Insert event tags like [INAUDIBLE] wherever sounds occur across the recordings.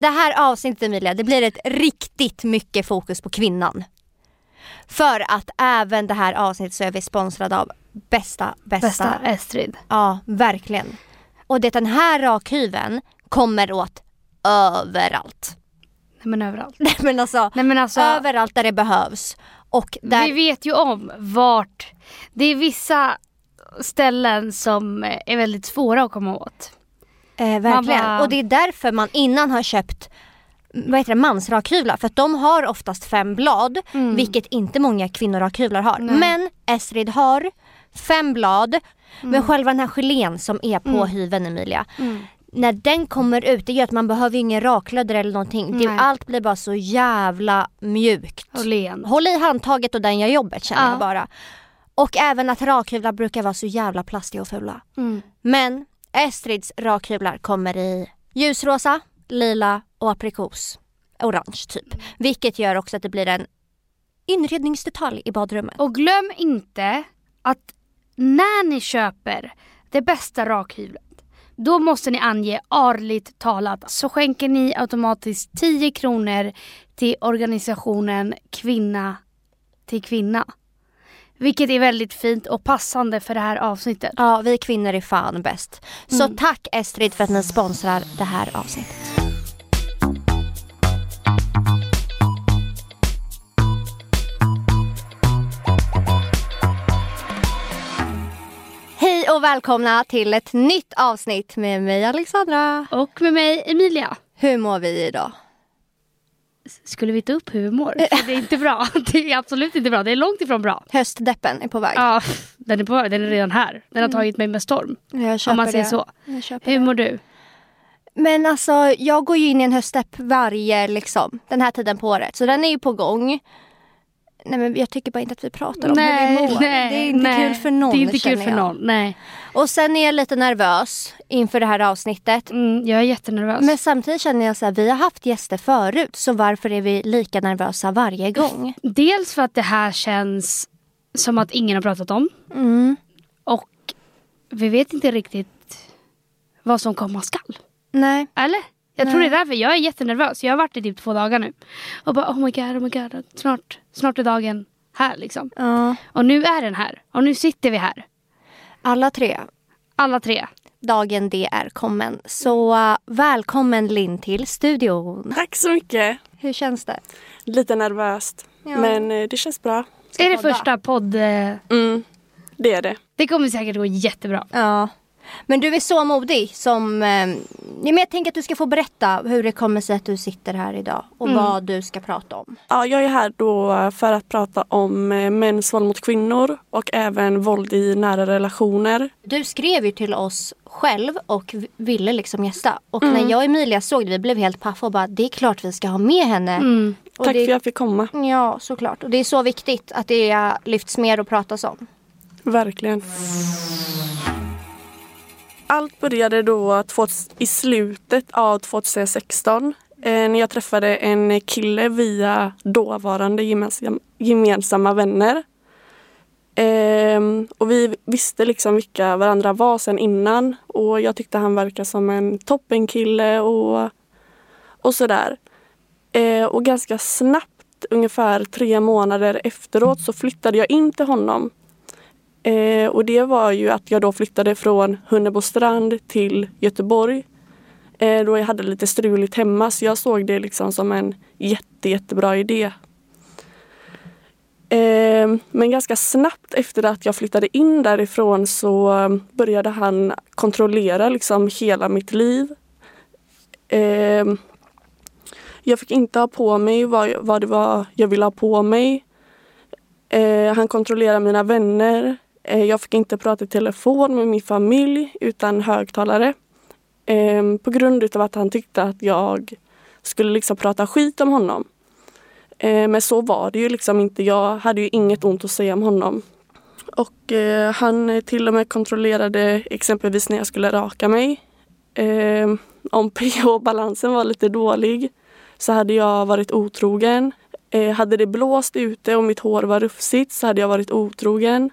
Det här avsnittet Emilia, det blir ett riktigt mycket fokus på kvinnan. För att även det här avsnittet så är vi sponsrade av bästa, bästa. Bästa Estrid. Ja, verkligen. Och det den här rakhyveln kommer åt överallt. Nej men överallt. Nej men alltså, Nej men alltså, överallt där det behövs. Och där, vi vet ju om vart. Det är vissa ställen som är väldigt svåra att komma åt. Eh, verkligen. bara- Och det är därför man innan har köpt vad heter det, mansrakhyvlar för att de har oftast fem blad vilket inte många kvinnorakhyvlar har. Nej. Men Esrid har fem blad men själva den här gelén som är på hyveln Emilia när den kommer ut, det gör att man behöver ingen raklödder eller någonting. Det, allt blir bara så jävla mjukt. Och len. Håll i handtaget och den gör jobbet känner Ja. jag bara. Och även att rakhyvlar brukar vara så jävla plastiga och fula. Mm. Men Estrids rakhyvlar kommer i ljusrosa, lila och aprikos. Orange typ. Vilket gör också att det blir en inredningsdetalj i badrummet. Och glöm inte att när ni köper det bästa rakhyvlet då måste ni ange arligt talat så skänker ni automatiskt 10 kronor till organisationen Kvinna till kvinna. Vilket är väldigt fint och passande för det här avsnittet. Ja, vi kvinnor är fan bäst. Så tack Estrid för att ni sponsrar det här avsnittet. Hej och välkomna till ett nytt avsnitt med mig Alexandra. Och med mig Emilia. Hur mår vi idag? Skulle vi ta upp hur vi mår? För Det är inte bra. [LAUGHS] Det är absolut inte bra. Det är långt ifrån bra. Höstdeppen är på väg. Ja, den är, på, den är redan här. Den har tagit mig med storm. Jag köper Om man säger det. så. Hur mår du? Men alltså jag går ju in i en höstdepp varje liksom, den här tiden på året. Så den är ju på gång. Nej men jag tycker bara inte att vi pratar om hur vi mår. det är inte nej. kul för någon Det är inte kul för någon. Nej. Och sen är jag lite nervös inför det här avsnittet. Mm, jag är jättenervös. Men samtidigt känner jag så här, vi har haft gäster förut så varför är vi lika nervösa varje gång? Dels för att det här känns som att ingen har pratat om. Mm. Och vi vet inte riktigt vad som komma skall. Nej. Eller? Jag tror det är därför. Jag är jättenervös. Jag har varit i typ två dagar nu. Och bara oh my god, oh my god. Snart, snart är dagen här liksom. Ja. Och nu är den här. Och nu sitter vi här. Alla tre. Alla tre. Dagen det är kommen. Så uh, välkommen Linn till studion. Tack så mycket. Hur känns det? Lite nervöst. Ja. Men eh, det känns bra. är det podda. första podd... eh, Mm, det är det. Det kommer säkert gå jättebra. Ja. Men du är så modig som... Eh, men jag tänker att du ska få berätta hur det kommer sig att du sitter här idag och Mm. vad du ska prata om. Ja, jag är här då för att prata om eh, mäns våld mot kvinnor och även våld i nära relationer. Du skrev ju till oss själv och ville liksom gästa. Och Mm. när jag och Emilia såg det, vi blev helt paffa och bara det är klart vi ska ha med henne. Mm. Tack det, för att jag fick komma. Ja, såklart. Och det är så viktigt att det lyfts mer och pratas om. Verkligen. Allt började då i slutet av 2016 eh, när jag träffade en kille via dåvarande gemensamma vänner. Ehm, och vi visste liksom vilka varandra var sen innan och jag tyckte han verkade som en toppenkille och, och sådär. Eh, och ganska snabbt, ungefär tre månader efteråt, så flyttade jag in till honom. Eh, och det var ju att jag då flyttade från Hunnebostrand till Göteborg. Eh, då jag hade lite struligt hemma så jag såg det liksom som en jätte, jättebra idé. Eh, men ganska snabbt efter att jag flyttade in därifrån så började han kontrollera liksom hela mitt liv. Eh, jag fick inte ha på mig vad, vad det var jag ville ha på mig. Eh, han kontrollerade mina vänner. Eh, jag fick inte prata i telefon med min familj utan högtalare. Ehm, på grund av att han tyckte att jag skulle liksom prata skit om honom. Ehm, men så var det ju liksom inte. Jag hade ju inget ont att säga om honom. Och eh, han eh, till och med kontrollerade exempelvis när jag skulle raka mig. Ehm, om [LAUGHS] pH-balansen var lite dålig så hade jag varit otrogen. Hade det blåst ute och mitt hår var rufsigt så hade jag varit otrogen.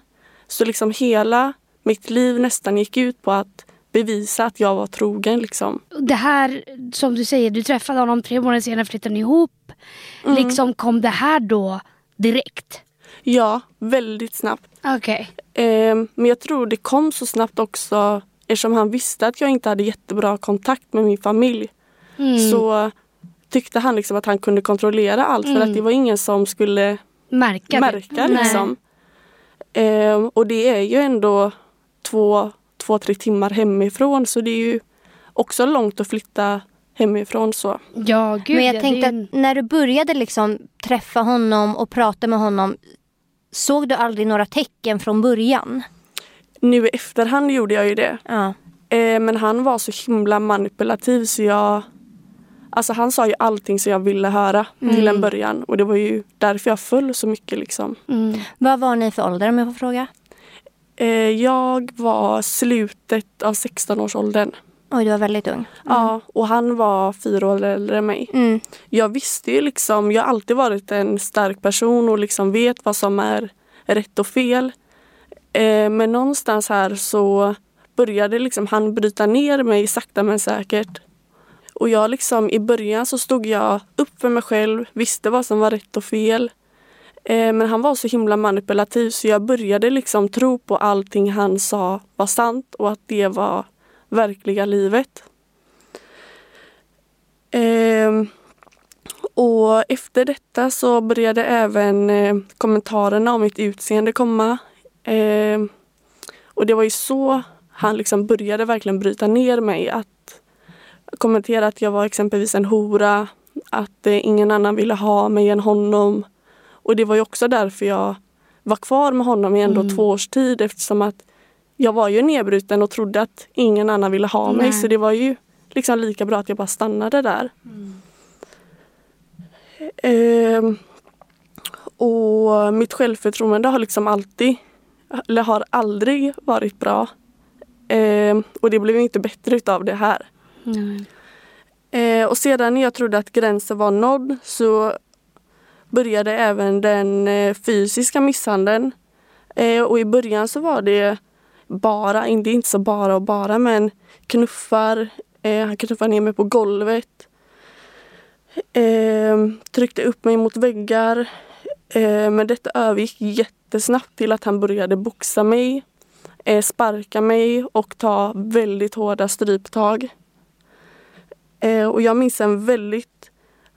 Så liksom hela mitt liv nästan gick ut på att bevisa att jag var trogen liksom. Det här som du säger, du träffade honom tre månader senare flyttade ni ihop. Mm. Liksom kom det här då direkt? Ja, väldigt snabbt. Okej. Eh, men jag tror det kom så snabbt också eftersom han visste att jag inte hade jättebra kontakt med min familj. Mm. Så tyckte han liksom att han kunde kontrollera allt för Mm. att det var ingen som skulle Märka det? märka Nej. liksom. Eh, och det är ju ändå två, två, tre timmar hemifrån så det är ju också långt att flytta hemifrån så. Ja, gud Men ja, jag tänkte att när du började liksom träffa honom och prata med honom Såg du aldrig några tecken från början? Nu i efterhand gjorde jag ju det. Ja. Eh, men han var så himla manipulativ så jag Alltså han sa ju allting som jag ville höra till en början och det var ju därför jag föll så mycket liksom. Mm. Vad var ni för ålder om jag får fråga? Eh, jag var slutet av 16-årsåldern. Oj, du var väldigt ung. Ja, och han var fyra år äldre än mig. Mm. Jag visste ju liksom, jag har alltid varit en stark person och liksom vet vad som är rätt och fel. Eh, men någonstans här så började liksom han bryta ner mig sakta men säkert. Och jag liksom i början så stod jag upp för mig själv, visste vad som var rätt och fel. Eh, men han var så himla manipulativ så jag började liksom tro på allting han sa var sant och att det var verkliga livet. Ehm, och efter detta så började även eh, kommentarerna om mitt utseende komma. Ehm, och det var ju så han liksom började verkligen bryta ner mig. Att kommentera att jag var exempelvis en hora, att eh, ingen annan ville ha mig än honom. Och det var ju också därför jag var kvar med honom i ändå Mm. två års tid eftersom att jag var ju nedbruten och trodde att ingen annan ville ha mig Nej. så det var ju liksom lika bra att jag bara stannade där. Ehm, och mitt självförtroende har liksom alltid, eller har aldrig varit bra. Ehm, och det blev inte bättre utav det här. Mm. Eh, och sedan när jag trodde att gränsen var nådd så började även den eh, fysiska misshandeln. Eh, och i början så var det bara, inte, inte så bara och bara, men knuffar. Eh, han knuffade ner mig på golvet. Eh, tryckte upp mig mot väggar. Eh, men detta övergick jättesnabbt till att han började boxa mig, eh, sparka mig och ta väldigt hårda stryptag. Eh, och jag minns en väldigt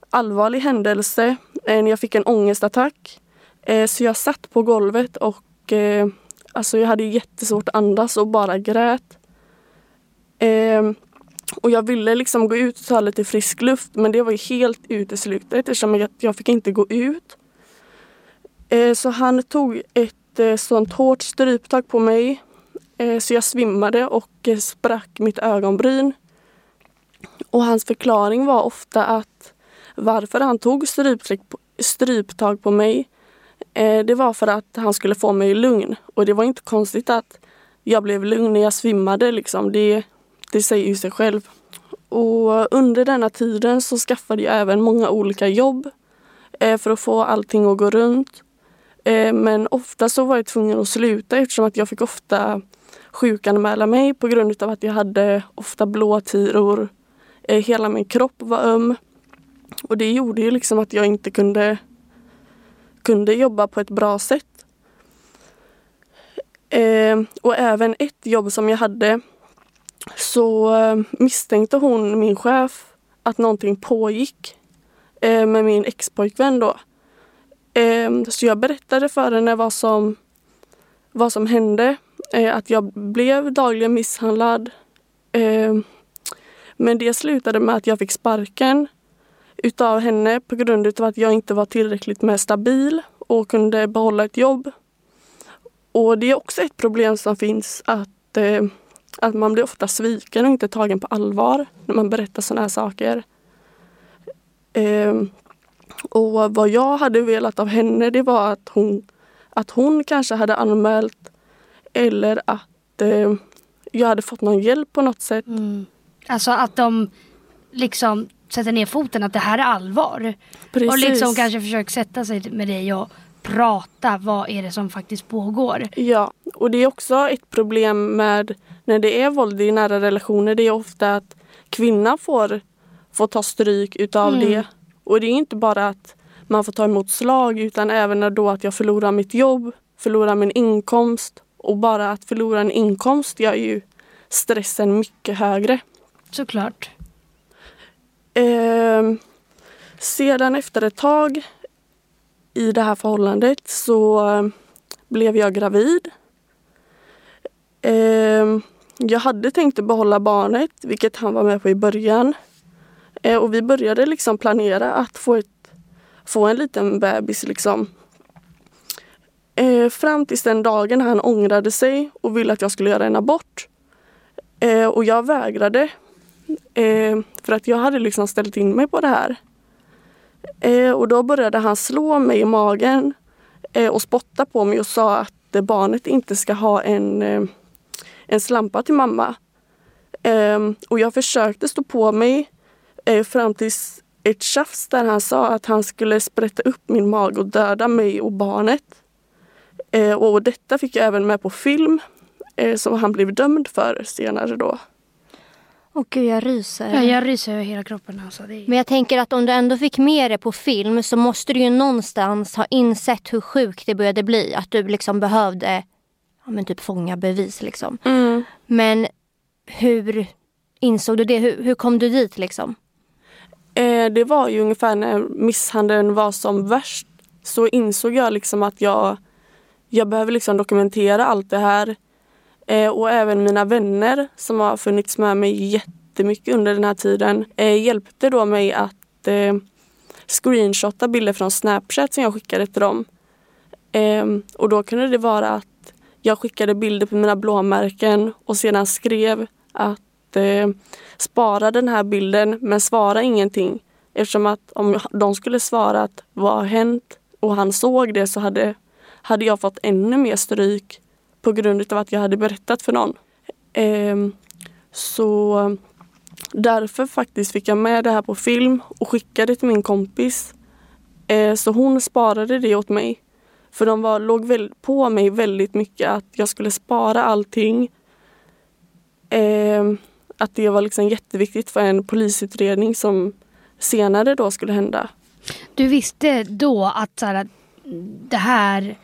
allvarlig händelse eh, när jag fick en ångestattack. Eh, så jag satt på golvet och eh, alltså jag hade jättesvårt att andas och bara grät. Eh, och jag ville liksom gå ut och ta lite frisk luft men det var ju helt uteslutet eftersom jag, jag fick inte gå ut. Eh, så han tog ett eh, sånt hårt stryptag på mig eh, så jag svimmade och eh, sprack mitt ögonbryn. Och hans förklaring var ofta att varför han tog stryptag på, mig eh, det var för att han skulle få mig lugn. Och det var inte konstigt att jag blev lugn när jag svimmade. Liksom. Det, det säger ju sig själv. Och under denna tiden så skaffade jag även många olika jobb eh, för att få allting att gå runt. Eh, men ofta så var jag tvungen att sluta eftersom att jag fick ofta sjukanmäla mig på grund av att jag hade ofta blåtiror. Eh, hela min kropp var öm. Och det gjorde ju liksom att jag inte kunde, kunde jobba på ett bra sätt. Eh, och även ett jobb som jag hade så eh, misstänkte hon, min chef, att någonting pågick eh, med min expojkvän då. Eh, så jag berättade för henne vad som, vad som hände. Eh, att jag blev dagligen misshandlad. Ehm, men det slutade med att jag fick sparken utav henne på grund av att jag inte var tillräckligt med stabil och kunde behålla ett jobb. Och det är också ett problem som finns att, eh, att man blir ofta sviken och inte tagen på allvar när man berättar sådana här saker. Eh, och vad jag hade velat av henne det var att hon, att hon kanske hade anmält eller att eh, jag hade fått någon hjälp på något sätt. Mm. Alltså att de liksom sätter ner foten att det här är allvar. Precis. Och liksom kanske försöker sätta sig med dig och prata. Vad är det som faktiskt pågår? Ja, och det är också ett problem med när det är våld i nära relationer. Det är ofta att kvinnan får, får ta stryk utav Mm. det. Och det är inte bara att man får ta emot slag utan även då att jag förlorar mitt jobb, förlorar min inkomst. Och bara att förlora en inkomst gör ju stressen mycket högre. Såklart. Eh, sedan efter ett tag i det här förhållandet så eh, blev jag gravid. Eh, jag hade tänkt att behålla barnet, vilket han var med på i början. Eh, och vi började liksom planera att få, ett, få en liten bebis. Liksom. Eh, fram tills den dagen han ångrade sig och ville att jag skulle göra en abort. Eh, och jag vägrade Eh, för att jag hade liksom ställt in mig på det här. Eh, och då började han slå mig i magen eh, och spotta på mig och sa att barnet inte ska ha en, eh, en slampa till mamma. Eh, och jag försökte stå på mig eh, fram tills ett tjafs där han sa att han skulle sprätta upp min mage och döda mig och barnet. Eh, och detta fick jag även med på film eh, som han blev dömd för senare då. Åh gud, jag ryser. Ja, jag ryser över hela kroppen. Alltså. Det är... Men jag tänker att om du ändå fick med det på film så måste du ju någonstans ha insett hur sjukt det började bli. Att du liksom behövde ja, men typ fånga bevis liksom. Mm. Men hur insåg du det? Hur, hur kom du dit liksom? Eh, det var ju ungefär när misshandeln var som värst. Så insåg jag liksom att jag, jag behöver liksom dokumentera allt det här. Eh, och även mina vänner som har funnits med mig jättemycket under den här tiden eh, hjälpte då mig att eh, screenshotta bilder från Snapchat som jag skickade till dem. Ehm, och då kunde det vara att jag skickade bilder på mina blåmärken och sedan skrev att eh, spara den här bilden men svara ingenting. Eftersom att om de skulle svara att vad har hänt och han såg det så hade, hade jag fått ännu mer stryk på grund av att jag hade berättat för någon. Eh, så därför faktiskt fick jag med det här på film och skickade till min kompis. Eh, så hon sparade det åt mig. För de var, låg väl, på mig väldigt mycket att jag skulle spara allting. Eh, att det var liksom jätteviktigt för en polisutredning som senare då skulle hända. Du visste då att så här, det här...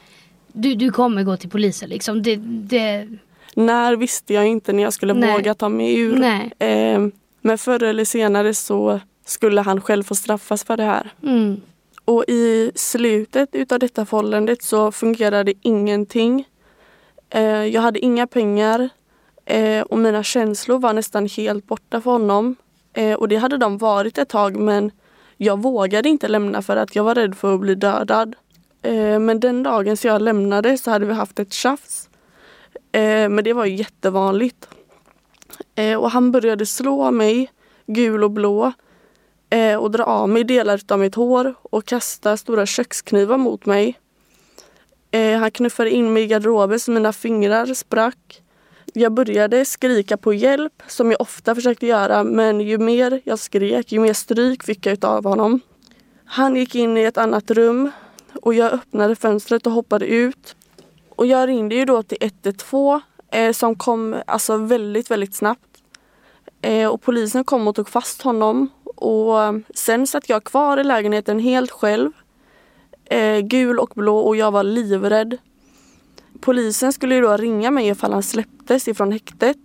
Du, du kommer gå till polisen liksom. Det, det, När visste jag inte när jag skulle Nej. våga ta mig ur. Ehm, men förr eller senare så skulle han själv få straffas för det här. Mm. Och i slutet utav detta förhållandet så fungerade ingenting. Eh, jag hade inga pengar eh, och mina känslor var nästan helt borta för honom. Eh, och det hade de varit ett tag men jag vågade inte lämna för att jag var rädd för att bli dödad. Eh, men den dagen jag lämnade så hade vi haft ett tjafs. Eh, men det var ju jättevanligt. Eh, och han började slå mig, gul och blå och dra av mig delar av mitt hår och kasta stora köksknivar mot mig. Han knuffade in mig i garderoben så mina fingrar sprack. Jag började skrika på hjälp som jag ofta försökte göra men ju mer jag skrek ju mer stryk fick jag av honom. Han gick in i ett annat rum och jag öppnade fönstret och hoppade ut. Och jag ringde ju då till 112 eh, som kom alltså väldigt, väldigt snabbt. Eh, och polisen kom och tog fast honom. Och eh, sen satt jag kvar i lägenheten helt själv. Eh, gul och blå och jag var livrädd. Polisen skulle ju då ringa mig ifall han släpptes ifrån häktet.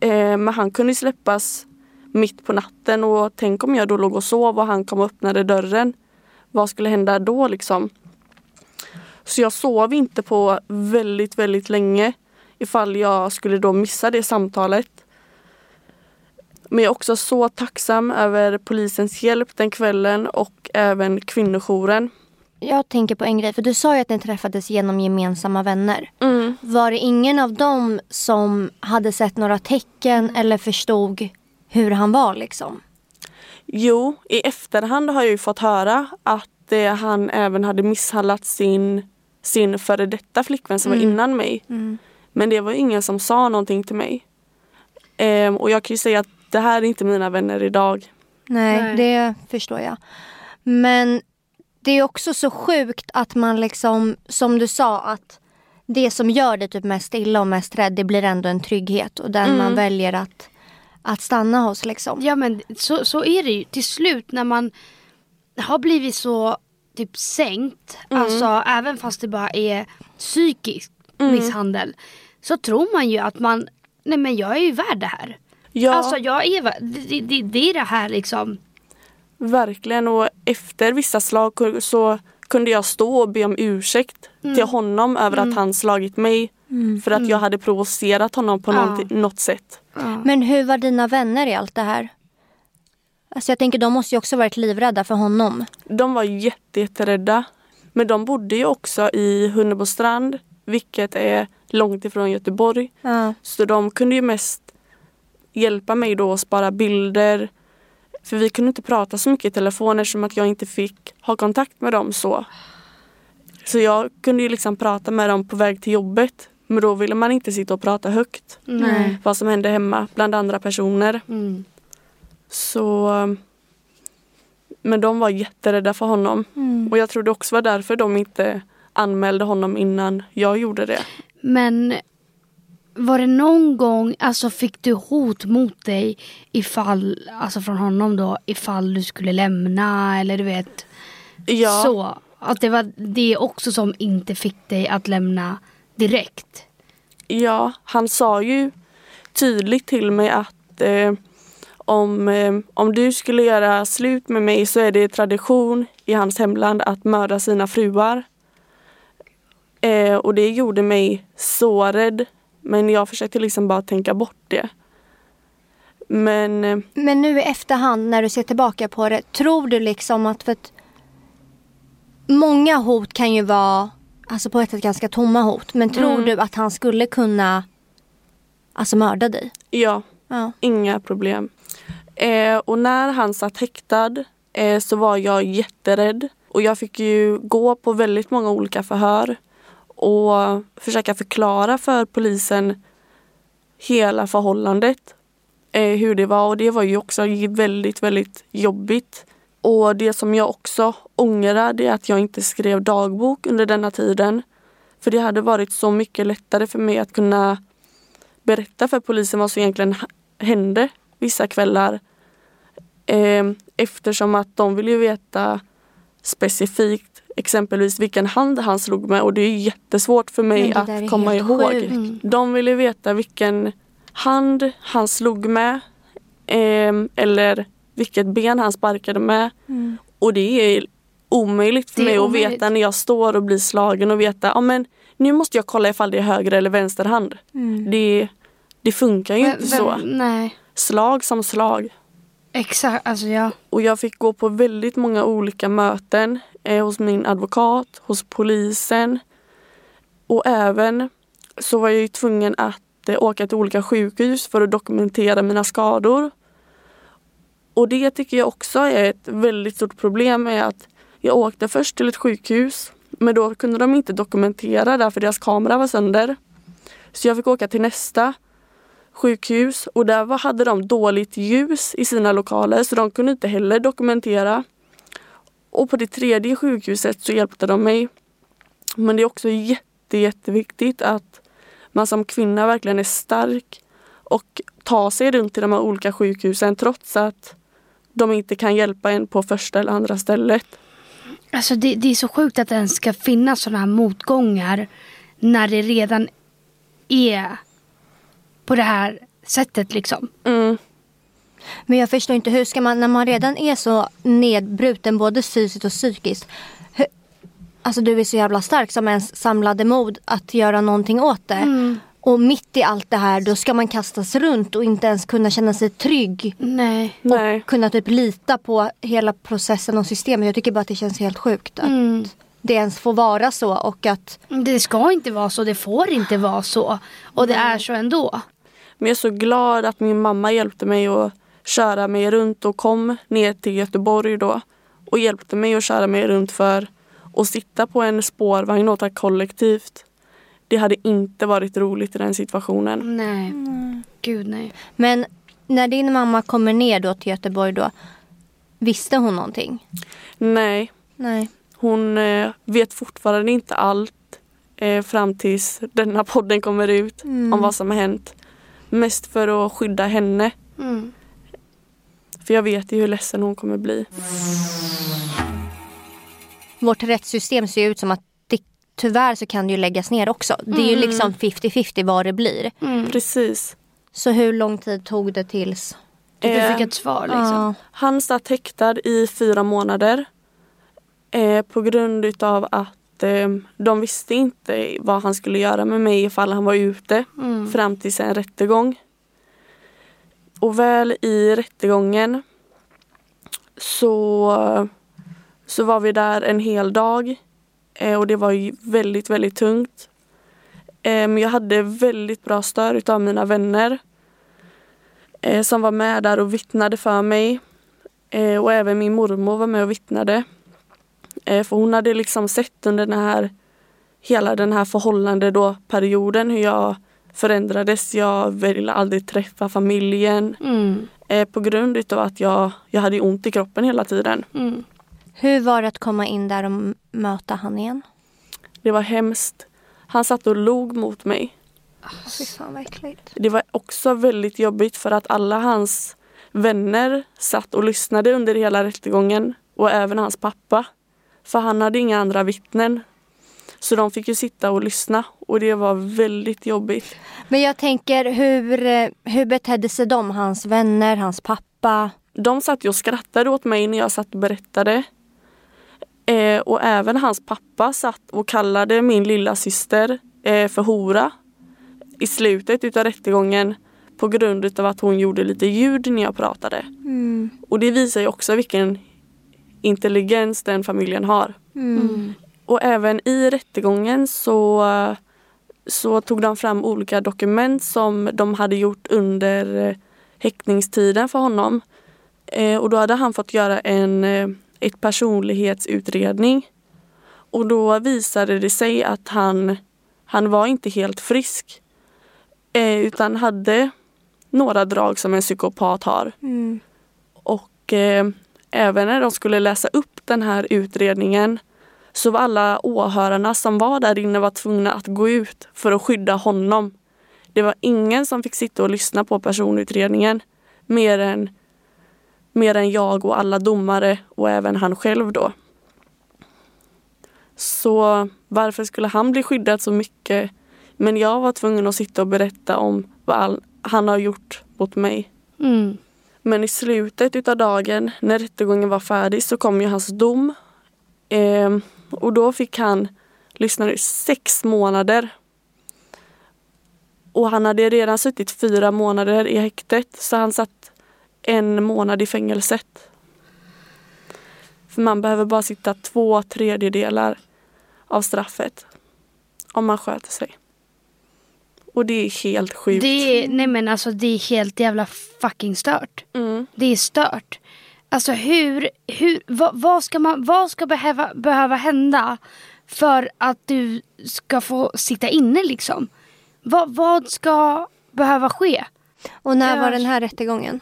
Eh, men han kunde släppas mitt på natten och tänk om jag då låg och sov och han kom och öppnade dörren. Vad skulle hända då liksom? Så jag sov inte på väldigt, väldigt länge ifall jag skulle då missa det samtalet. Men jag är också så tacksam över polisens hjälp den kvällen och även kvinnojouren. Jag tänker på en grej, för du sa ju att ni träffades genom gemensamma vänner. Mm. Var det ingen av dem som hade sett några tecken eller förstod hur han var liksom? Jo, i efterhand har jag ju fått höra att eh, han även hade misshandlat sin, sin före detta flickvän som var innan mig. Men det var ingen som sa någonting till mig. Ehm, och jag kan ju säga att det här är inte mina vänner idag. Nej, Nej. det förstår jag. Men det är också så sjukt att man liksom, som du sa, att det som gör dig typ mest illa och mest rädd, det blir ändå en trygghet och den man väljer att, att stanna hos liksom. Ja men så, så är det ju till slut när man har blivit så typ sänkt, alltså även fast det bara är psykisk misshandel. Så tror man ju att man, nej men jag är ju värd det här. Ja, Alltså jag är det, det, det är det här liksom. verkligen. Och efter vissa slag så kunde jag stå och be om ursäkt till honom över att han slagit mig. För att jag hade provocerat honom på Ja. något, sätt. Men hur var dina vänner i allt det här? Alltså jag tänker de måste ju också varit livrädda för honom. De var jätte, jätterädda. Men de bodde ju också i Hunnebostrand, vilket är långt ifrån Göteborg. Ja. Så de kunde ju mest hjälpa mig då att spara bilder. För vi kunde inte prata så mycket i telefon eftersom att jag inte fick ha kontakt med dem så. Så jag kunde ju liksom prata med dem på väg till jobbet. Men då ville man inte sitta och prata högt. Nej. Vad som hände hemma bland andra personer. Mm. Så Men de var jätterädda för honom. Och jag tror det också var därför de inte anmälde honom innan jag gjorde det. Men var det någon gång, alltså fick du hot mot dig ifall, alltså från honom då, ifall du skulle lämna eller du vet Ja, så? Att det var det också som inte fick dig att lämna direkt? ja han sa ju tydligt till mig att eh, om, eh, om du skulle göra slut med mig så är det tradition i hans hemland att mörda sina fruar. Eh, och det gjorde mig så rädd. Men jag försökte liksom bara tänka bort det. Men eh, Men nu i efterhand när du ser tillbaka på det, tror du liksom att för att Många hot kan ju vara alltså på ett sätt ganska tomma hot. Men tror du att han skulle kunna alltså mörda dig? ja, Ja. Inga problem. Eh, och när han satt häktad eh, så var jag jätterädd. Och jag fick ju gå på väldigt många olika förhör och försöka förklara för polisen hela förhållandet. Eh, hur det var och det var ju också väldigt, väldigt jobbigt. Och det som jag också ångrar det är att jag inte skrev dagbok under denna tiden. För det hade varit så mycket lättare för mig att kunna berätta för polisen vad som egentligen hände vissa kvällar. Eh, eftersom att de vill ju veta specifikt exempelvis vilken hand han slog med och det är jättesvårt för mig att komma ihåg. sjukt. De ville veta vilken hand han slog med eh, eller vilket ben han sparkade med. Mm. Och det är omöjligt för är mig omöjligt. att veta när jag står och blir slagen och veta ja men nu måste jag kolla ifall det är höger eller vänster hand. Mm. Det, det funkar ju Vem- inte så. Nej, Slag som slag. exakt. Alltså ja. Och jag fick gå på väldigt många olika möten eh, hos min advokat, hos polisen. Och även så var jag ju tvungen att eh, åka till olika sjukhus för att dokumentera mina skador. Och det tycker jag också är ett väldigt stort problem är att jag åkte först till ett sjukhus men då kunde de inte dokumentera därför deras kamera var sönder. Så jag fick åka till nästa sjukhus och där var, hade de dåligt ljus i sina lokaler så de kunde inte heller dokumentera. Och på det tredje sjukhuset så hjälpte de mig. Men det är också jätte, jätteviktigt att man som kvinna verkligen är stark och tar sig runt till de här olika sjukhusen trots att de inte kan hjälpa en på första eller andra stället. Alltså det, det är så sjukt att det ens ska finnas sådana här motgångar när det redan är på det här sättet liksom. Mm. Men jag förstår inte, hur ska man, när man redan är så nedbruten både fysiskt och psykiskt. Hur, alltså du är så jävla stark som ens samlade mod att göra någonting åt det. Och mitt i allt det här då ska man kastas runt och inte ens kunna känna sig trygg. Nej. Nej. Kunna typ lita på hela processen och systemet. Jag tycker bara att det känns helt sjukt att Mm. det ens får vara så och att Det ska inte vara så, det får inte vara så. Och det är så ändå. Men jag är så glad att min mamma hjälpte mig att köra mig runt och kom ner till Göteborg då och hjälpte mig att köra mig runt för att sitta på en spårvagn och åka kollektivt. Det hade inte varit roligt i den situationen. Nej. Gud nej. Men när din mamma kommer ner då till Göteborg då. Visste hon någonting? Nej, Nej. Hon eh, vet fortfarande inte allt eh, fram tills denna podden kommer ut Mm. om vad som har hänt. Mest för att skydda henne. Mm. För jag vet ju hur ledsen hon kommer bli. Vårt rättssystem ser ut som att tyvärr så kan det ju läggas ner också. Det är ju liksom 50-50 vad det blir. Mm. Precis. Så hur lång tid tog det tills? Du Eh, fick ett svar liksom. Ja. Han satt häktad i fyra månader eh, på grund utav att eh, de visste inte vad han skulle göra med mig ifall han var ute Mm. fram till en rättegång. Och väl i rättegången så, så var vi där en hel dag och det var ju väldigt, väldigt tungt. Eh, men jag hade väldigt bra stöd utav mina vänner eh, som var med där och vittnade för mig. Eh, och även min mormor var med och vittnade. Eh, för hon hade liksom sett under den här hela den här förhållande då, perioden hur jag förändrades. Jag ville aldrig träffa familjen Mm. eh, på grund utav att jag, jag hade ont i kroppen hela tiden. Mm. Hur var det att komma in där och möta han igen? Det var hemskt. Han satt och log mot mig. Fy fan vad äckligt. Det var också väldigt jobbigt för att alla hans vänner satt och lyssnade under hela rättegången och även hans pappa. För han hade inga andra vittnen. Så de fick ju sitta och lyssna och det var väldigt jobbigt. Men jag tänker hur, eh, hur betedde sig de? Hans vänner, hans pappa? De satt ju och skrattade åt mig när jag satt och berättade. Eh, och även hans pappa satt och kallade min lilla syster eh, för hora i slutet utav rättegången på grund utav att hon gjorde lite ljud när jag pratade. Mm. Och det visar ju också vilken intelligens den familjen har. Mm. Och även i rättegången så, så tog de fram olika dokument som de hade gjort under eh, häktningstiden för honom. Eh, och då hade han fått göra en eh, ett personlighetsutredning. Och då visade det sig att han, han var inte helt frisk. Eh, utan hade några drag som en psykopat har. Mm. Och eh, även när de skulle läsa upp den här utredningen så var alla åhörarna som var där inne var tvungna att gå ut för att skydda honom. Det var ingen som fick sitta och lyssna på personutredningen mer än, mer än jag och alla domare och även han själv då. Så varför skulle han bli skyddad så mycket? Men jag var tvungen att sitta och berätta om vad han har gjort mot mig. Mm. Men i slutet utav dagen när rättegången var färdig så kom ju hans dom. Eh, och då fick han lyssna i sex månader. Och han hade redan suttit fyra månader i häktet så han satt en månad i fängelset. För man behöver bara sitta två tredjedelar av straffet om man sköter sig. Och det är helt sjukt. Det är, nej men alltså det är helt jävla fucking stört. Mm. Det är stört. Alltså hur, hur vad, vad ska man, vad ska behöva, behöva hända för att du ska få sitta inne liksom? Vad, vad ska behöva ske? Och när var den här rättegången?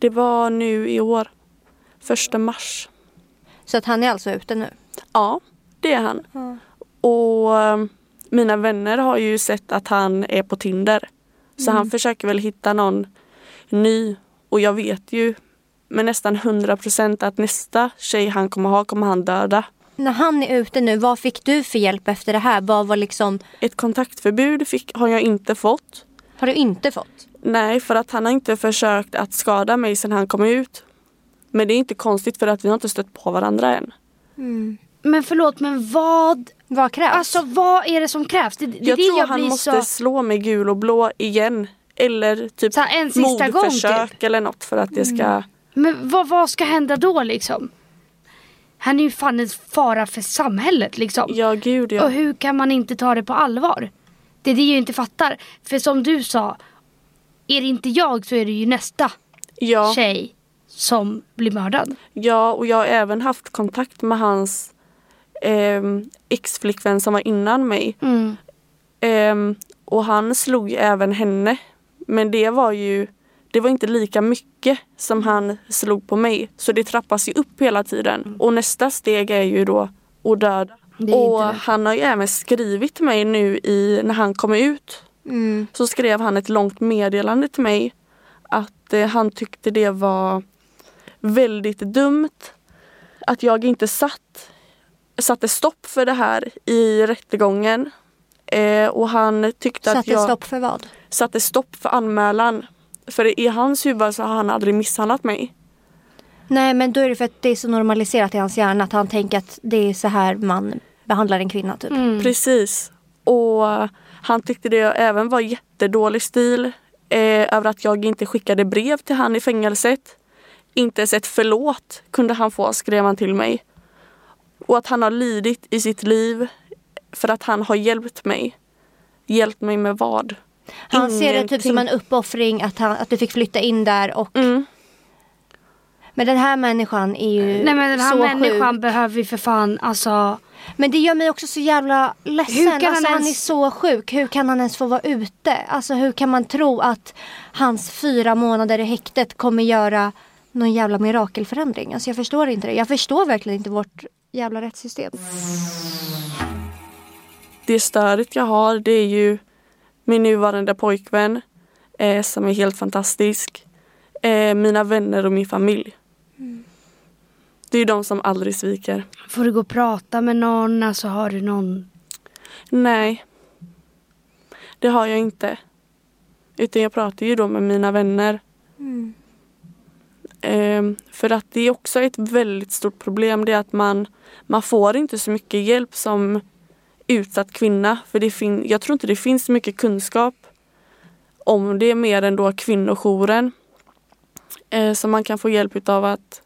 Det var nu i år. Första mars. Så att han är alltså ute nu? Ja, det är han. Ja. Och eh, mina vänner har ju sett att han är på Tinder. Så han försöker väl hitta någon ny. Och jag vet ju med nästan 100 procent att nästa tjej han kommer ha kommer han döda. När han är ute nu, vad fick du för hjälp efter det här? Vad var liksom, Ett kontaktförbud fick, har jag inte fått. har du inte fått? Nej, för att han har inte försökt att skada mig sedan han kom ut. Men det är inte konstigt för att vi har inte stött på varandra än. Men förlåt men vad, Vad krävs? alltså vad är det som krävs? Det, det, Jag det tror jag han måste så, slå mig gul och blå igen. Eller typ så en sista gång mordförsök typ. eller något för att det ska... Men vad, vad ska hända då liksom? Han är ju fan en fara för samhället liksom. Ja, gud ja. Och hur kan man inte ta det på allvar? Det är det jag inte fattar. För som du sa, är det inte jag så är det ju nästa Ja, tjej som blir mördad. ja, och jag har även haft kontakt med hans ehm, ex-flickvän som var innan mig. Mm. Ehm, och han slog även henne. Men det var ju det var inte lika mycket som han slog på mig. Så det trappas ju upp hela tiden. Och nästa steg är ju då att döda. Och han har ju även skrivit till mig nu i, när han kom ut. Mm. Så skrev han ett långt meddelande till mig att eh, han tyckte det var väldigt dumt att jag inte satt, satte stopp för det här i rättegången. Eh, och han tyckte att Satte jag stopp för vad? satte stopp för anmälan. För i hans huvud så har han aldrig misshandlat mig. Nej men då är det för att det är så normaliserat i hans hjärna att han tänker att det är så här man behandlar en kvinna typ. Mm. Precis. Och han tyckte det även var jättedålig stil eh, över att jag inte skickade brev till han i fängelset. Inte ens ett förlåt kunde han få, skrev han till mig. Och att han har lidit i sitt liv för att han har hjälpt mig. Hjälpt mig med vad? Han ser det typ Ingenting. som en uppoffring att, han, att du fick flytta in där och Mm. Men den här människan är ju Nej men den här så människan sjuk. behöver vi för fan alltså. Men det gör mig också så jävla ledsen. Hur kan han alltså, han, ens- är så sjuk. Hur kan han ens få vara ute? Alltså hur kan man tro att hans fyra månader i häktet kommer göra någon jävla mirakelförändring? Alltså jag förstår inte det. Jag förstår verkligen inte vårt jävla rättssystem. Det stödet jag har det är ju min nuvarande pojkvän eh, som är helt fantastisk. Eh, mina vänner och min familj. Det är ju de som aldrig sviker. Får du gå och prata med någon? Alltså har du någon? Nej, det har jag inte. Utan jag pratar ju då med mina vänner. Ehm, för att det är också ett väldigt stort problem. Det är att man, man får inte så mycket hjälp som utsatt kvinna. För det fin- jag tror inte det finns så mycket kunskap om det mer än då kvinnojouren. Eh, så man kan få hjälp utav att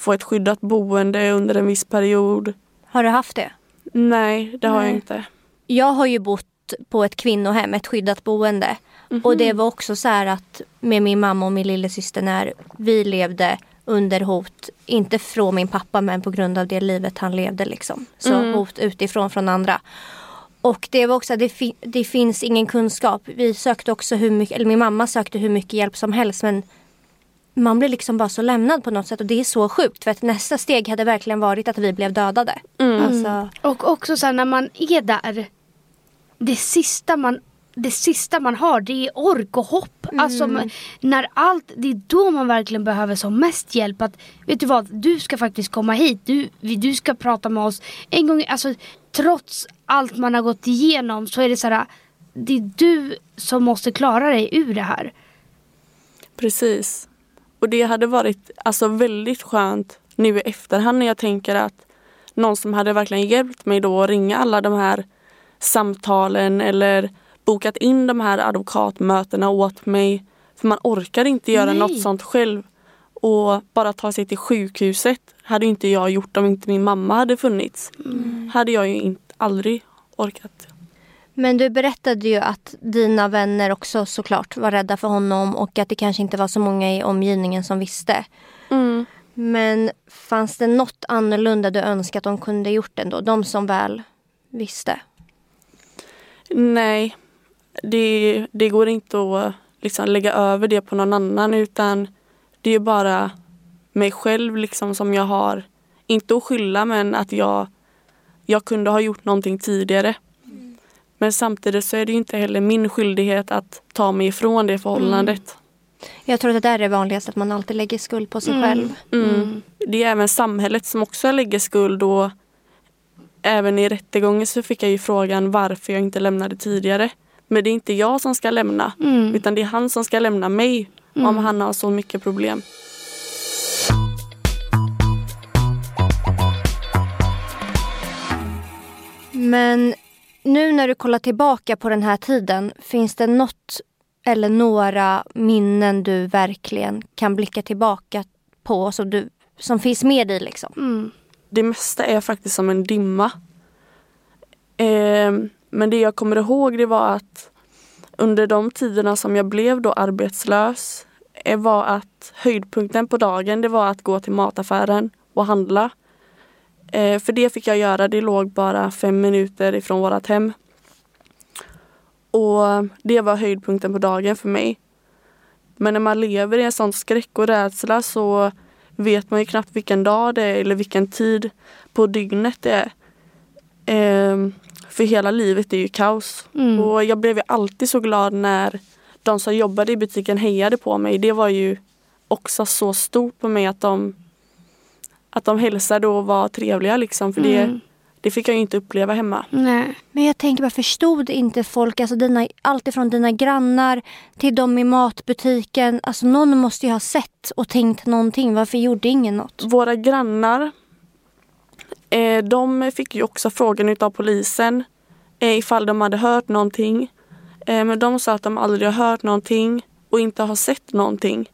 få ett skyddat boende under en viss period. Har du haft det? Nej, det har jag Nej. inte. Jag har ju bott på ett kvinnohem, ett skyddat boende. Och det var också så här att med min mamma och min lillasyster när vi levde under hot, inte från min pappa men på grund av det livet han levde liksom. Så Mm. hot utifrån från andra. Och det var också, det, fi- det finns ingen kunskap. Vi sökte också hur mycket, eller min mamma sökte hur mycket hjälp som helst men man blir liksom bara så lämnad på något sätt och det är så sjukt för att nästa steg hade verkligen varit att vi blev dödade. Mm. Alltså, Och också så här, när man är där. Det sista man det sista man har det är ork och hopp. Alltså man- när allt, det är då man verkligen behöver som mest hjälp. Att, vet du vad, du ska faktiskt komma hit. Du, du ska prata med oss. En gång, alltså trots allt man har gått igenom så är det så här. Det är du som måste klara dig ur det här. Precis. Och det hade varit alltså väldigt skönt nu i efterhand när jag tänker att någon som hade verkligen hjälpt mig då att ringa alla de här samtalen eller bokat in de här advokatmötena åt mig. För man orkar inte göra Nej. något sånt själv. Och bara ta sig till sjukhuset hade inte jag gjort om inte min mamma hade funnits. Hade jag ju inte, aldrig orkat. Men du berättade ju att dina vänner också såklart var rädda för honom och att det kanske inte var så många i omgivningen som visste. Mm. Men fanns det något annorlunda du önskade att de kunde gjort ändå? De som väl visste. Nej, det, det går inte att liksom lägga över det på någon annan utan det är bara mig själv liksom som jag har, inte att skylla men att jag, jag kunde ha gjort någonting tidigare. Men samtidigt så är det ju inte heller min skyldighet att ta mig ifrån det förhållandet. Jag tror att det där är det vanligaste, att man alltid lägger skuld på sig Mm. själv. Mm. Det är även samhället som också lägger skuld och även i rättegången så fick jag ju frågan varför jag inte lämnade tidigare. Men det är inte jag som ska lämna Mm. utan det är han som ska lämna mig om han har så mycket problem. Men nu när du kollar tillbaka på den här tiden, finns det något eller några minnen du verkligen kan blicka tillbaka på som, du, som finns med dig? liksom? Mm. Det mesta är faktiskt som en dimma. Eh, men det jag kommer ihåg det var att under de tiderna som jag blev då arbetslös eh, var att höjdpunkten på dagen det var att gå till mataffären och handla. Eh, för det fick jag göra, det låg bara fem minuter ifrån vårat hem. Och det var höjdpunkten på dagen för mig. Men när man lever i en sån skräck och rädsla så vet man ju knappt vilken dag det är eller vilken tid på dygnet det är. Ehm, för hela livet är ju kaos. Mm. Och jag blev ju alltid så glad när de som jobbade i butiken hejade på mig. Det var ju också så stort på mig att de att de hälsade och var trevliga liksom. För det, Mm. det fick jag ju inte uppleva hemma. Nej. Men jag tänker bara, förstod inte folk, alltså dina, allt ifrån dina grannar till de i matbutiken. Alltså någon måste ju ha sett och tänkt någonting. Varför gjorde ingen något? Våra grannar eh, de fick ju också frågan utav polisen eh, ifall de hade hört någonting. Eh, men de sa att de aldrig har hört någonting och inte har sett någonting.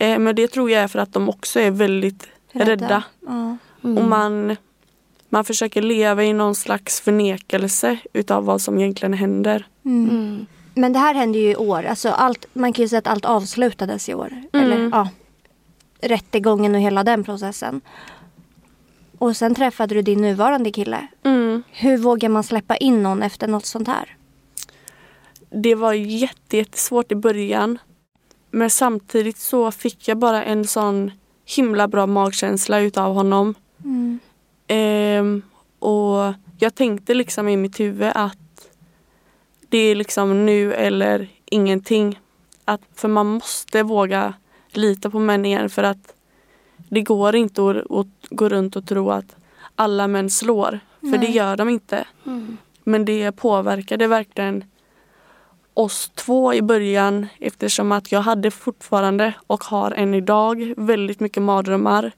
Eh, men det tror jag är för att de också är väldigt rädda. Ja. Mm. Och man, man försöker leva i någon slags förnekelse utav vad som egentligen händer. Mm. Mm. Men det här hände ju i år. Alltså allt, man kan ju säga att allt avslutades i år. Eller ja, rättegången och hela den processen. Och sen träffade du din nuvarande kille. Mm. Hur vågar man släppa in någon efter något sånt här? Det var jätte, jättesvårt i början. Men samtidigt så fick jag bara en sån himla bra magkänsla utav honom. Mm. Ehm, och jag tänkte liksom i mitt huvud att det är liksom nu eller ingenting. Att, för man måste våga lita på män igen för att det går inte att, att gå runt och tro att alla män slår. För det Nej. gör de inte. Mm. Men det påverkade verkligen oss två i början eftersom att jag hade fortfarande och har än idag väldigt mycket mardrömmar.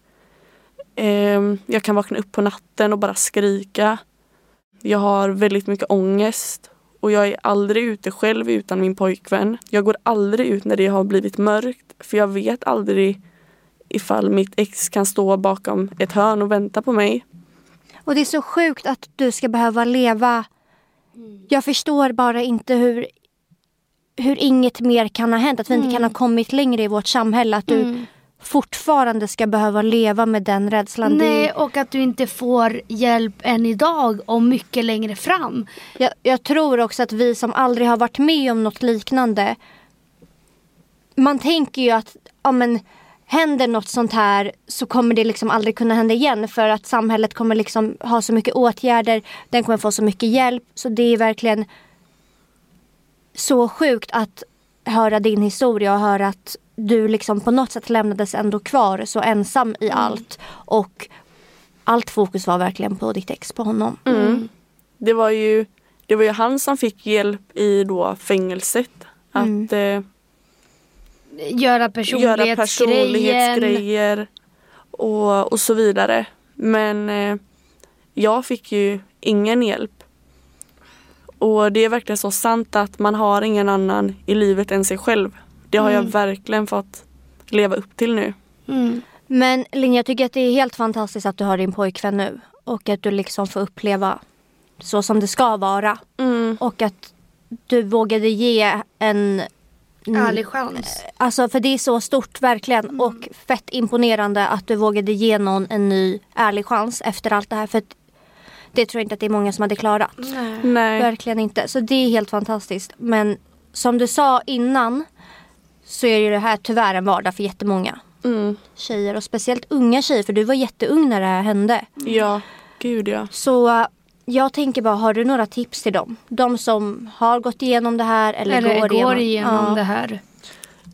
Ehm, jag kan vakna upp på natten och bara skrika. Jag har väldigt mycket ångest och jag är aldrig ute själv utan min pojkvän. Jag går aldrig ut när det har blivit mörkt för jag vet aldrig ifall mitt ex kan stå bakom ett hörn och vänta på mig. Och det är så sjukt att du ska behöva leva. Jag förstår bara inte hur, hur inget mer kan ha hänt. Att vi inte kan ha kommit längre i vårt samhälle. Att du Mm. fortfarande ska behöva leva med den rädslan. Nej, och att du inte får hjälp än idag och mycket längre fram. Jag, jag tror också att vi som aldrig har varit med om något liknande. Man tänker ju att ja, men, händer något sånt här så kommer det liksom aldrig kunna hända igen. För att samhället kommer liksom ha så mycket åtgärder. Den kommer få så mycket hjälp. Så det är verkligen så sjukt att höra din historia och höra att du liksom på något sätt lämnades ändå kvar så ensam i allt. Och allt fokus var verkligen på ditt ex, på honom. Mm. Det, var ju, det var ju han som fick hjälp i då fängelset. Mm. Att eh, Göra göra personlighetsgrejen. personlighetsgrejer och, och så vidare. Men eh, jag fick ju ingen hjälp. Och det är verkligen så sant att man har ingen annan i livet än sig själv. Det har jag verkligen fått leva upp till nu. Mm. Men Linn, jag tycker att det är helt fantastiskt att du har din pojkvän nu. Och att du liksom får uppleva så som det ska vara. Mm. Och att du vågade ge en... Ärlig chans. Alltså för det är så stort verkligen. Och fett imponerande att du vågade ge någon en ny ärlig chans efter allt det här. För att det tror jag inte att det är många som hade klarat. Nej. Nej. Verkligen inte. Så det är helt fantastiskt. Men som du sa innan så är ju det här tyvärr en vardag för jättemånga Mm. tjejer och speciellt unga tjejer för du var jätteung när det här hände. Ja, gud ja. Så jag tänker bara, har du några tips till dem? De som har gått igenom det här eller, Eller går, går, igenom ja. det här.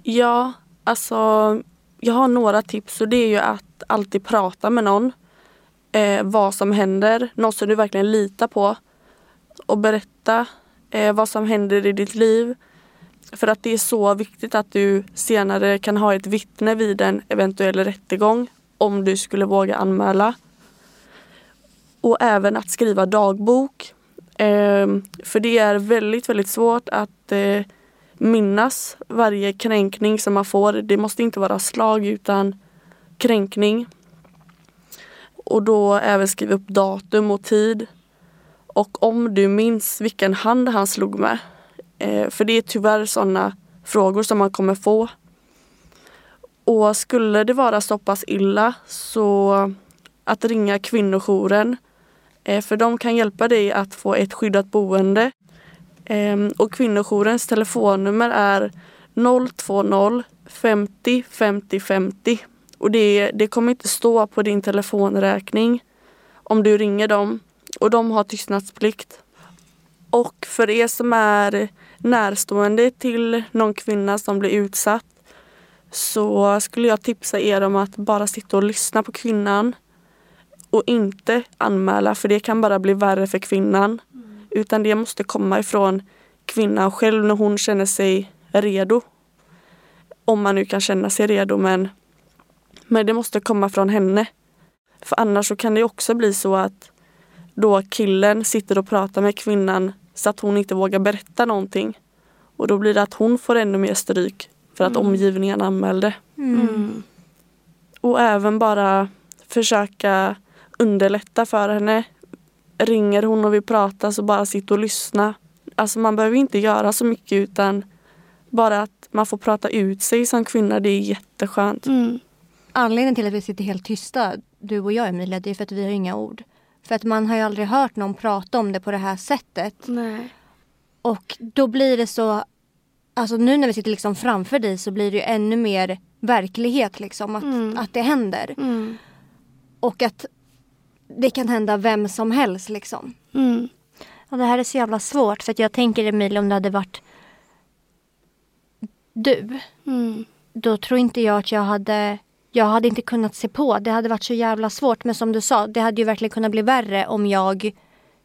Ja, alltså jag har några tips och det är ju att alltid prata med någon. Eh, vad som händer, någon som du verkligen litar på. Och berätta eh, vad som händer i ditt liv. För att det är så viktigt att du senare kan ha ett vittne vid en eventuell rättegång om du skulle våga anmäla. Och även att skriva dagbok. Eh, för det är väldigt, väldigt svårt att eh, minnas varje kränkning som man får. Det måste inte vara slag utan kränkning. Och då även skriva upp datum och tid. Och om du minns vilken hand han slog med. Eh, för det är tyvärr sådana frågor som man kommer få. Och skulle det vara så pass illa så att ringa kvinnojouren. Eh, för de kan hjälpa dig att få ett skyddat boende. Eh, och kvinnojourens telefonnummer är 020 50 50 50. Och det, det kommer inte stå på din telefonräkning om du ringer dem. Och de har tystnadsplikt. Och för er som är närstående till någon kvinna som blir utsatt så skulle jag tipsa er om att bara sitta och lyssna på kvinnan och inte anmäla för det kan bara bli värre för kvinnan. Mm. Utan det måste komma ifrån kvinnan själv när hon känner sig redo. Om man nu kan känna sig redo men, men det måste komma från henne. För annars så kan det också bli så att då killen sitter och pratar med kvinnan så att hon inte vågar berätta någonting. Och då blir det att hon får ännu mer stryk för att mm. omgivningen anmälde. Mm. Och även bara försöka underlätta för henne. Ringer hon och vill prata så bara sitta och lyssna. Alltså man behöver inte göra så mycket utan bara att man får prata ut sig som kvinna, det är jätteskönt. Mm. Anledningen till att vi sitter helt tysta, du och jag Emilia, det är för att vi har inga ord. För att man har ju aldrig hört någon prata om det på det här sättet. Nej. Och då blir det så, alltså nu när vi sitter liksom framför dig så blir det ju ännu mer verklighet liksom att, mm. att det händer. Mm. Och att det kan hända vem som helst liksom. Mm. Och det här är så jävla svårt för att jag tänker Emilia om det hade varit du. Mm. Då tror inte jag att jag hade jag hade inte kunnat se på. Det hade varit så jävla svårt. Men som du sa, det hade ju verkligen kunnat bli värre om jag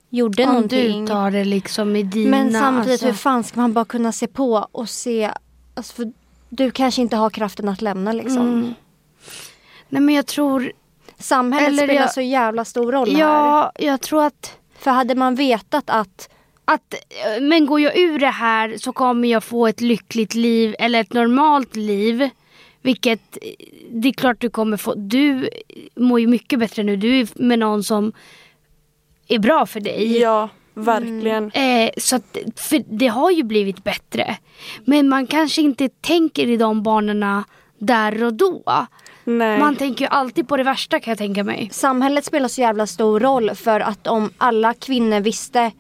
gjorde om någonting. Om du tar det liksom i dina... Men samtidigt, alltså... hur fan ska man bara kunna se på och se... Alltså för du kanske inte har kraften att lämna liksom. Mm. Nej men jag tror... Samhället Eller spelar jag... så jävla stor roll Ja, här. jag tror att... För hade man vetat att att, men går jag ur det här så kommer jag få ett lyckligt liv eller ett normalt liv. Vilket det är klart du kommer få. Du mår ju mycket bättre nu. Du är med någon som är bra för dig. Ja, verkligen. Mm. Eh, så att, för det har ju blivit bättre. Men man kanske inte tänker i de banorna där och då. Nej. Man tänker ju alltid på det värsta kan jag tänka mig. Samhället spelar så jävla stor roll för att om alla kvinnor visste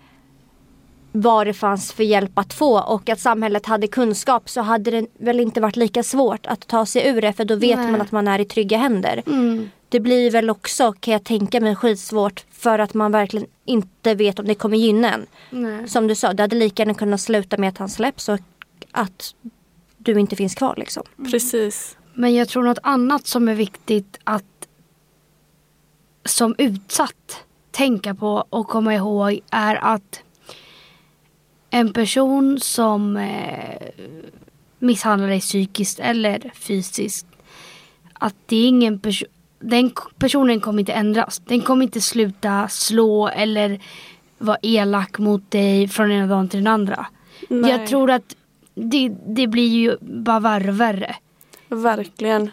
vad det fanns för hjälp att få och att samhället hade kunskap så hade det väl inte varit lika svårt att ta sig ur det för då vet Nej. man att man är i trygga händer. Mm. Det blir väl också kan jag tänka mig skitsvårt för att man verkligen inte vet om det kommer gynna en. Nej. Som du sa, det hade lika gärna kunnat sluta med att han släpps och att du inte finns kvar liksom. Mm. Precis. Men jag tror något annat som är viktigt att som utsatt tänka på och komma ihåg är att en person som eh, misshandlar dig psykiskt eller fysiskt. Att det är ingen person den personen kommer inte ändras. Den kommer inte sluta slå eller vara elak mot dig från ena dagen till den andra. Nej. Jag tror att det, det blir ju bara värre och värre. Verkligen.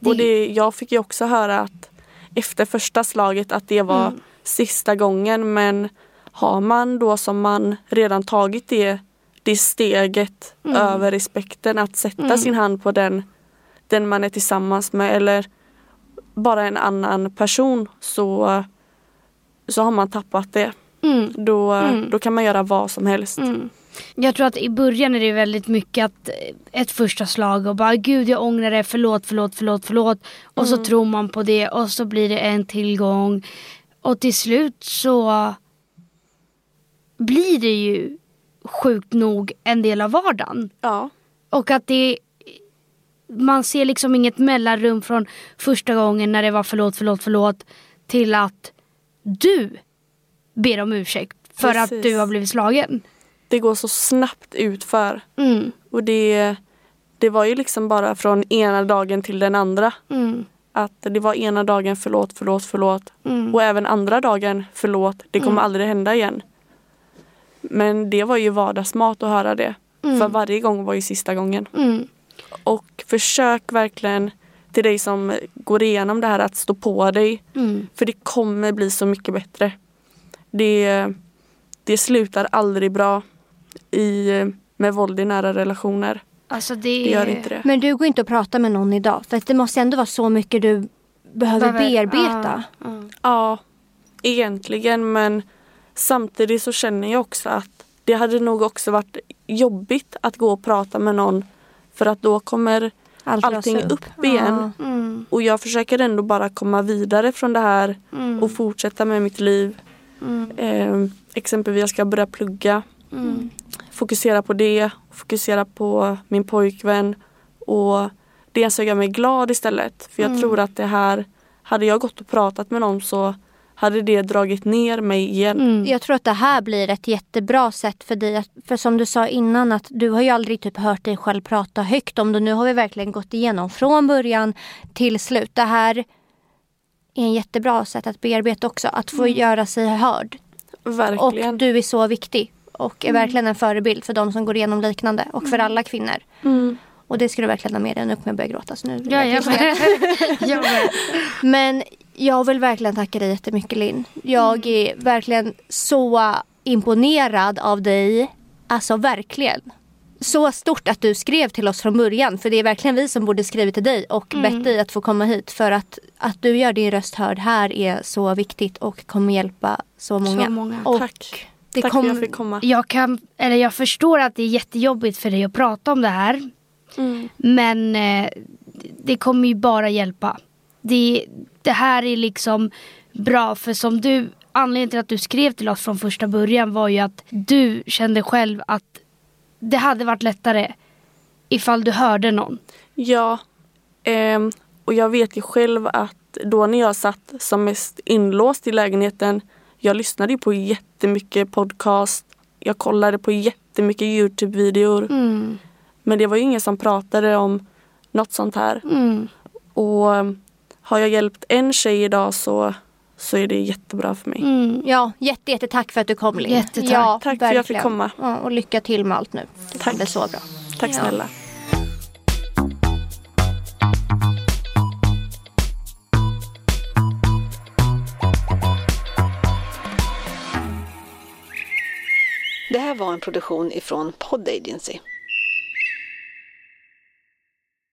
Det... Och det, jag fick ju också höra att efter första slaget att det var mm. sista gången men har man då som man redan tagit det, det steget mm. över respekten att sätta mm. sin hand på den, den man är tillsammans med eller bara en annan person så, så har man tappat det. Mm. Då, mm. då kan man göra vad som helst. Mm. Jag tror att i början är det väldigt mycket att ett första slag och bara gud jag ångrar det, förlåt, förlåt, förlåt, förlåt. Och så mm. tror man på det och så blir det en tillgång. Och till slut så blir det ju sjukt nog en del av vardagen. Ja. Och att det man ser liksom inget mellanrum från första gången när det var förlåt, förlåt, förlåt till att du ber om ursäkt för Precis. att du har blivit slagen. Det går så snabbt utför. Mm. Och det, det var ju liksom bara från ena dagen till den andra. Mm. Att det var ena dagen förlåt, förlåt, förlåt. Mm. Och även andra dagen förlåt, det kommer mm. aldrig hända igen. Men det var ju vardagsmat att höra det. Mm. För varje gång var ju sista gången. Mm. Och försök verkligen till dig som går igenom det här att stå på dig. Mm. För det kommer bli så mycket bättre. Det, det slutar aldrig bra i, med våld i nära relationer. Alltså det... det gör inte det. Men du går inte och pratar med någon idag? För det måste ändå vara så mycket du behöver, bearbeta. Ja, ja. ja, egentligen men Samtidigt så känner jag också att det hade nog också varit jobbigt att gå och prata med någon För att då kommer Allt allting löser upp igen. Ja. Mm. Och jag försöker ändå bara komma vidare från det här Mm. och fortsätta med mitt liv. Mm. Eh, exempelvis jag ska börja plugga. Mm. Fokusera på det. Fokusera på min pojkvän. Och det som gör mig glad istället. För jag Mm. tror att det här, hade jag gått och pratat med någon så hade det dragit ner mig igen. Mm. Jag tror att det här blir ett jättebra sätt för dig. att- För som du sa innan att du har ju aldrig typ hört dig själv prata högt om det. Nu har vi verkligen gått igenom från början till slut. Det här är en jättebra sätt att bearbeta också. Att få göra sig hörd. Verkligen. Och du är så viktig. Och är verkligen en förebild för de som går igenom liknande. Och för alla kvinnor. Mm. Och det ska du verkligen ha med dig. Nu kommer jag börja gråta. Så nu Ja, jag med. [LAUGHS] jag med. Men jag vill verkligen tacka dig jättemycket Linn. Jag är verkligen så imponerad av dig. Alltså verkligen. Så stort att du skrev till oss från början. För det är verkligen vi som borde skrivit till dig och bett dig att få komma hit. För att, att du gör din röst hörd här är så viktigt och kommer hjälpa så många. Så många. Och Tack. Det Tack kom- för att jag fick komma. Jag, kan, eller jag förstår att det är jättejobbigt för dig att prata om det här. Mm. Men eh, det kommer ju bara hjälpa. Det, det här är liksom bra för som du, anledningen till att du skrev till oss från första början var ju att du kände själv att det hade varit lättare ifall du hörde någon. Ja, ehm, och jag vet ju själv att då när jag satt som mest inlåst i lägenheten, jag lyssnade ju på jättemycket podcast, jag kollade på jättemycket Youtube-videor, Mm. men det var ju ingen som pratade om något sånt här. Mm. Och ehm, har jag hjälpt en tjej idag så, så är det jättebra för mig. Mm. Ja, jätte, jätte tack för att du kom Linn. Jättetack. Ja, Tack för att jag fick verkligen. komma. Ja, och lycka till med allt nu. Det Tack. blir så bra. Tack Ja. snälla. Det här var en produktion ifrån Pod Agency.